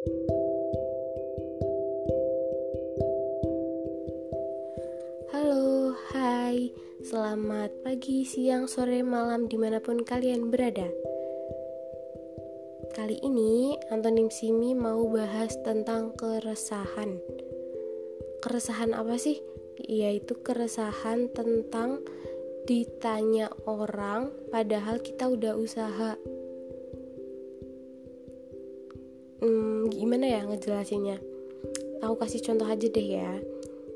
Halo, hai, selamat pagi, siang, sore, malam, di mana pun kalian berada. Kali ini Antonim Simi mau bahas tentang keresahan. Keresahan apa sih? Yaitu keresahan tentang ditanya orang padahal kita udah usaha. Hmm, gimana ya ngejelasinnya? Aku kasih contoh aja deh ya.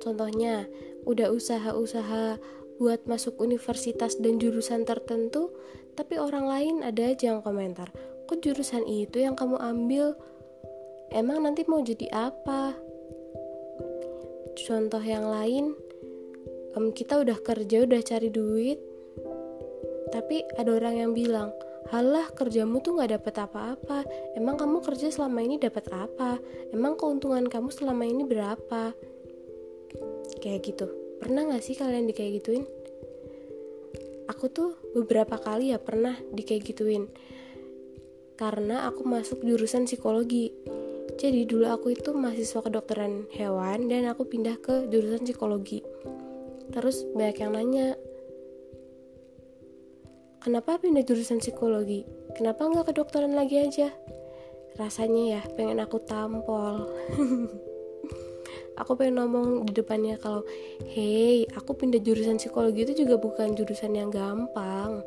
Contohnya, udah usaha-usaha buat masuk universitas dan jurusan tertentu, tapi orang lain ada aja yang komentar, kok jurusan itu yang kamu ambil emang nanti mau jadi apa contoh yang lain kita udah kerja udah cari duit tapi ada orang yang bilang halah kerjamu tuh nggak dapat apa-apa. Emang kamu kerja selama ini dapat apa? Emang keuntungan kamu selama ini berapa? Kayak gitu. Pernah nggak sih kalian di kayak gituin? Aku tuh beberapa kali ya pernah di kayak gituin. Karena aku masuk jurusan psikologi. Jadi dulu aku itu mahasiswa kedokteran hewan dan aku pindah ke jurusan psikologi. Terus banyak yang nanya, kenapa pindah jurusan psikologi? Kenapa nggak kedokteran lagi aja? Rasanya ya pengen aku tampol. aku pengen ngomong di depannya kalau, hey, aku pindah jurusan psikologi itu juga bukan jurusan yang gampang.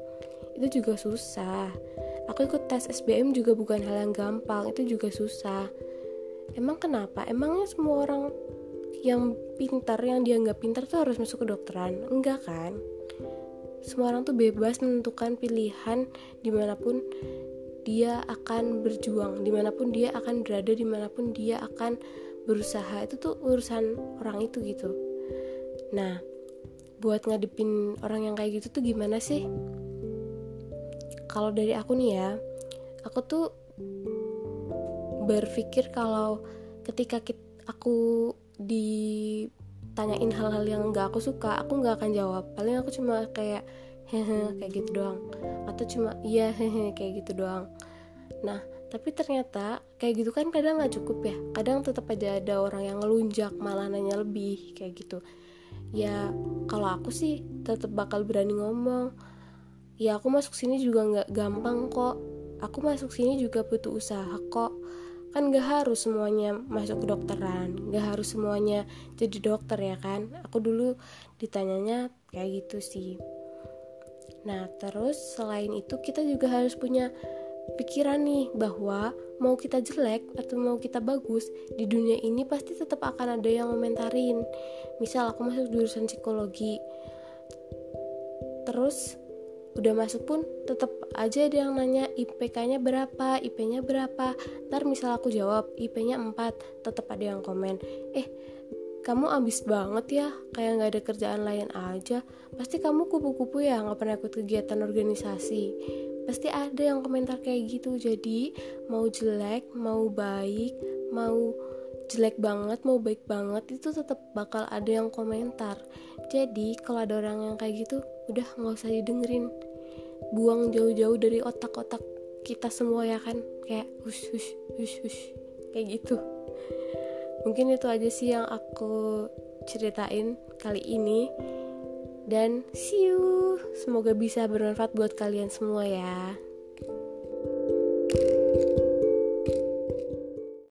Itu juga susah aku ikut tes SBM juga bukan hal yang gampang itu juga susah emang kenapa emangnya semua orang yang pintar yang dia nggak pintar tuh harus masuk ke dokteran enggak kan semua orang tuh bebas menentukan pilihan di mana pun dia akan berjuang di mana pun dia akan berada di mana pun dia akan berusaha. Itu tuh urusan orang itu gitu. Nah buat ngadepin orang yang kayak gitu tuh gimana sih? Kalau dari aku nih ya aku tuh berpikir kalau ketika kita, aku ditanyain hal-hal yang nggak aku suka aku nggak akan jawab. Paling aku cuma kayak hehe kayak gitu doang. Atau cuma iya hehe kayak gitu doang. Nah tapi ternyata kayak gitu kan kadang nggak cukup ya. Kadang tetap aja ada orang yang ngelunjak malah nanya lebih kayak gitu. Ya kalau aku sih tetap bakal berani ngomong. Ya aku masuk sini juga nggak gampang kok. Aku masuk sini juga butuh usaha kok kan gak harus semuanya masuk ke dokteran gak harus semuanya jadi dokter ya kan? Aku dulu ditanyanya kayak gitu sih. Nah terus selain itu kita juga harus punya pikiran nih bahwa mau kita jelek atau mau kita bagus di dunia ini pasti tetap akan ada yang komentarin misal aku masuk jurusan psikologi. Terus udah masuk pun tetap aja ada yang nanya IPK-nya berapa, IP-nya berapa. Ntar misal aku jawab IP-nya 4, tetap ada yang komen, "Eh, kamu ambis banget ya, kayak nggak ada kerjaan lain aja. Pasti kamu kupu-kupu ya, nggak pernah ikut kegiatan organisasi." Pasti ada yang komentar kayak gitu. Jadi, mau jelek, mau baik, mau jelek banget, mau baik banget, itu tetap bakal ada yang komentar. Jadi, kalau ada orang yang kayak gitu, udah nggak usah didengerin buang jauh-jauh dari otak-otak kita semua ya kan? Kayak hush hush hush hush kayak gitu. Mungkin itu aja sih yang aku ceritain kali ini. Dan see you. Semoga bisa bermanfaat buat kalian semua ya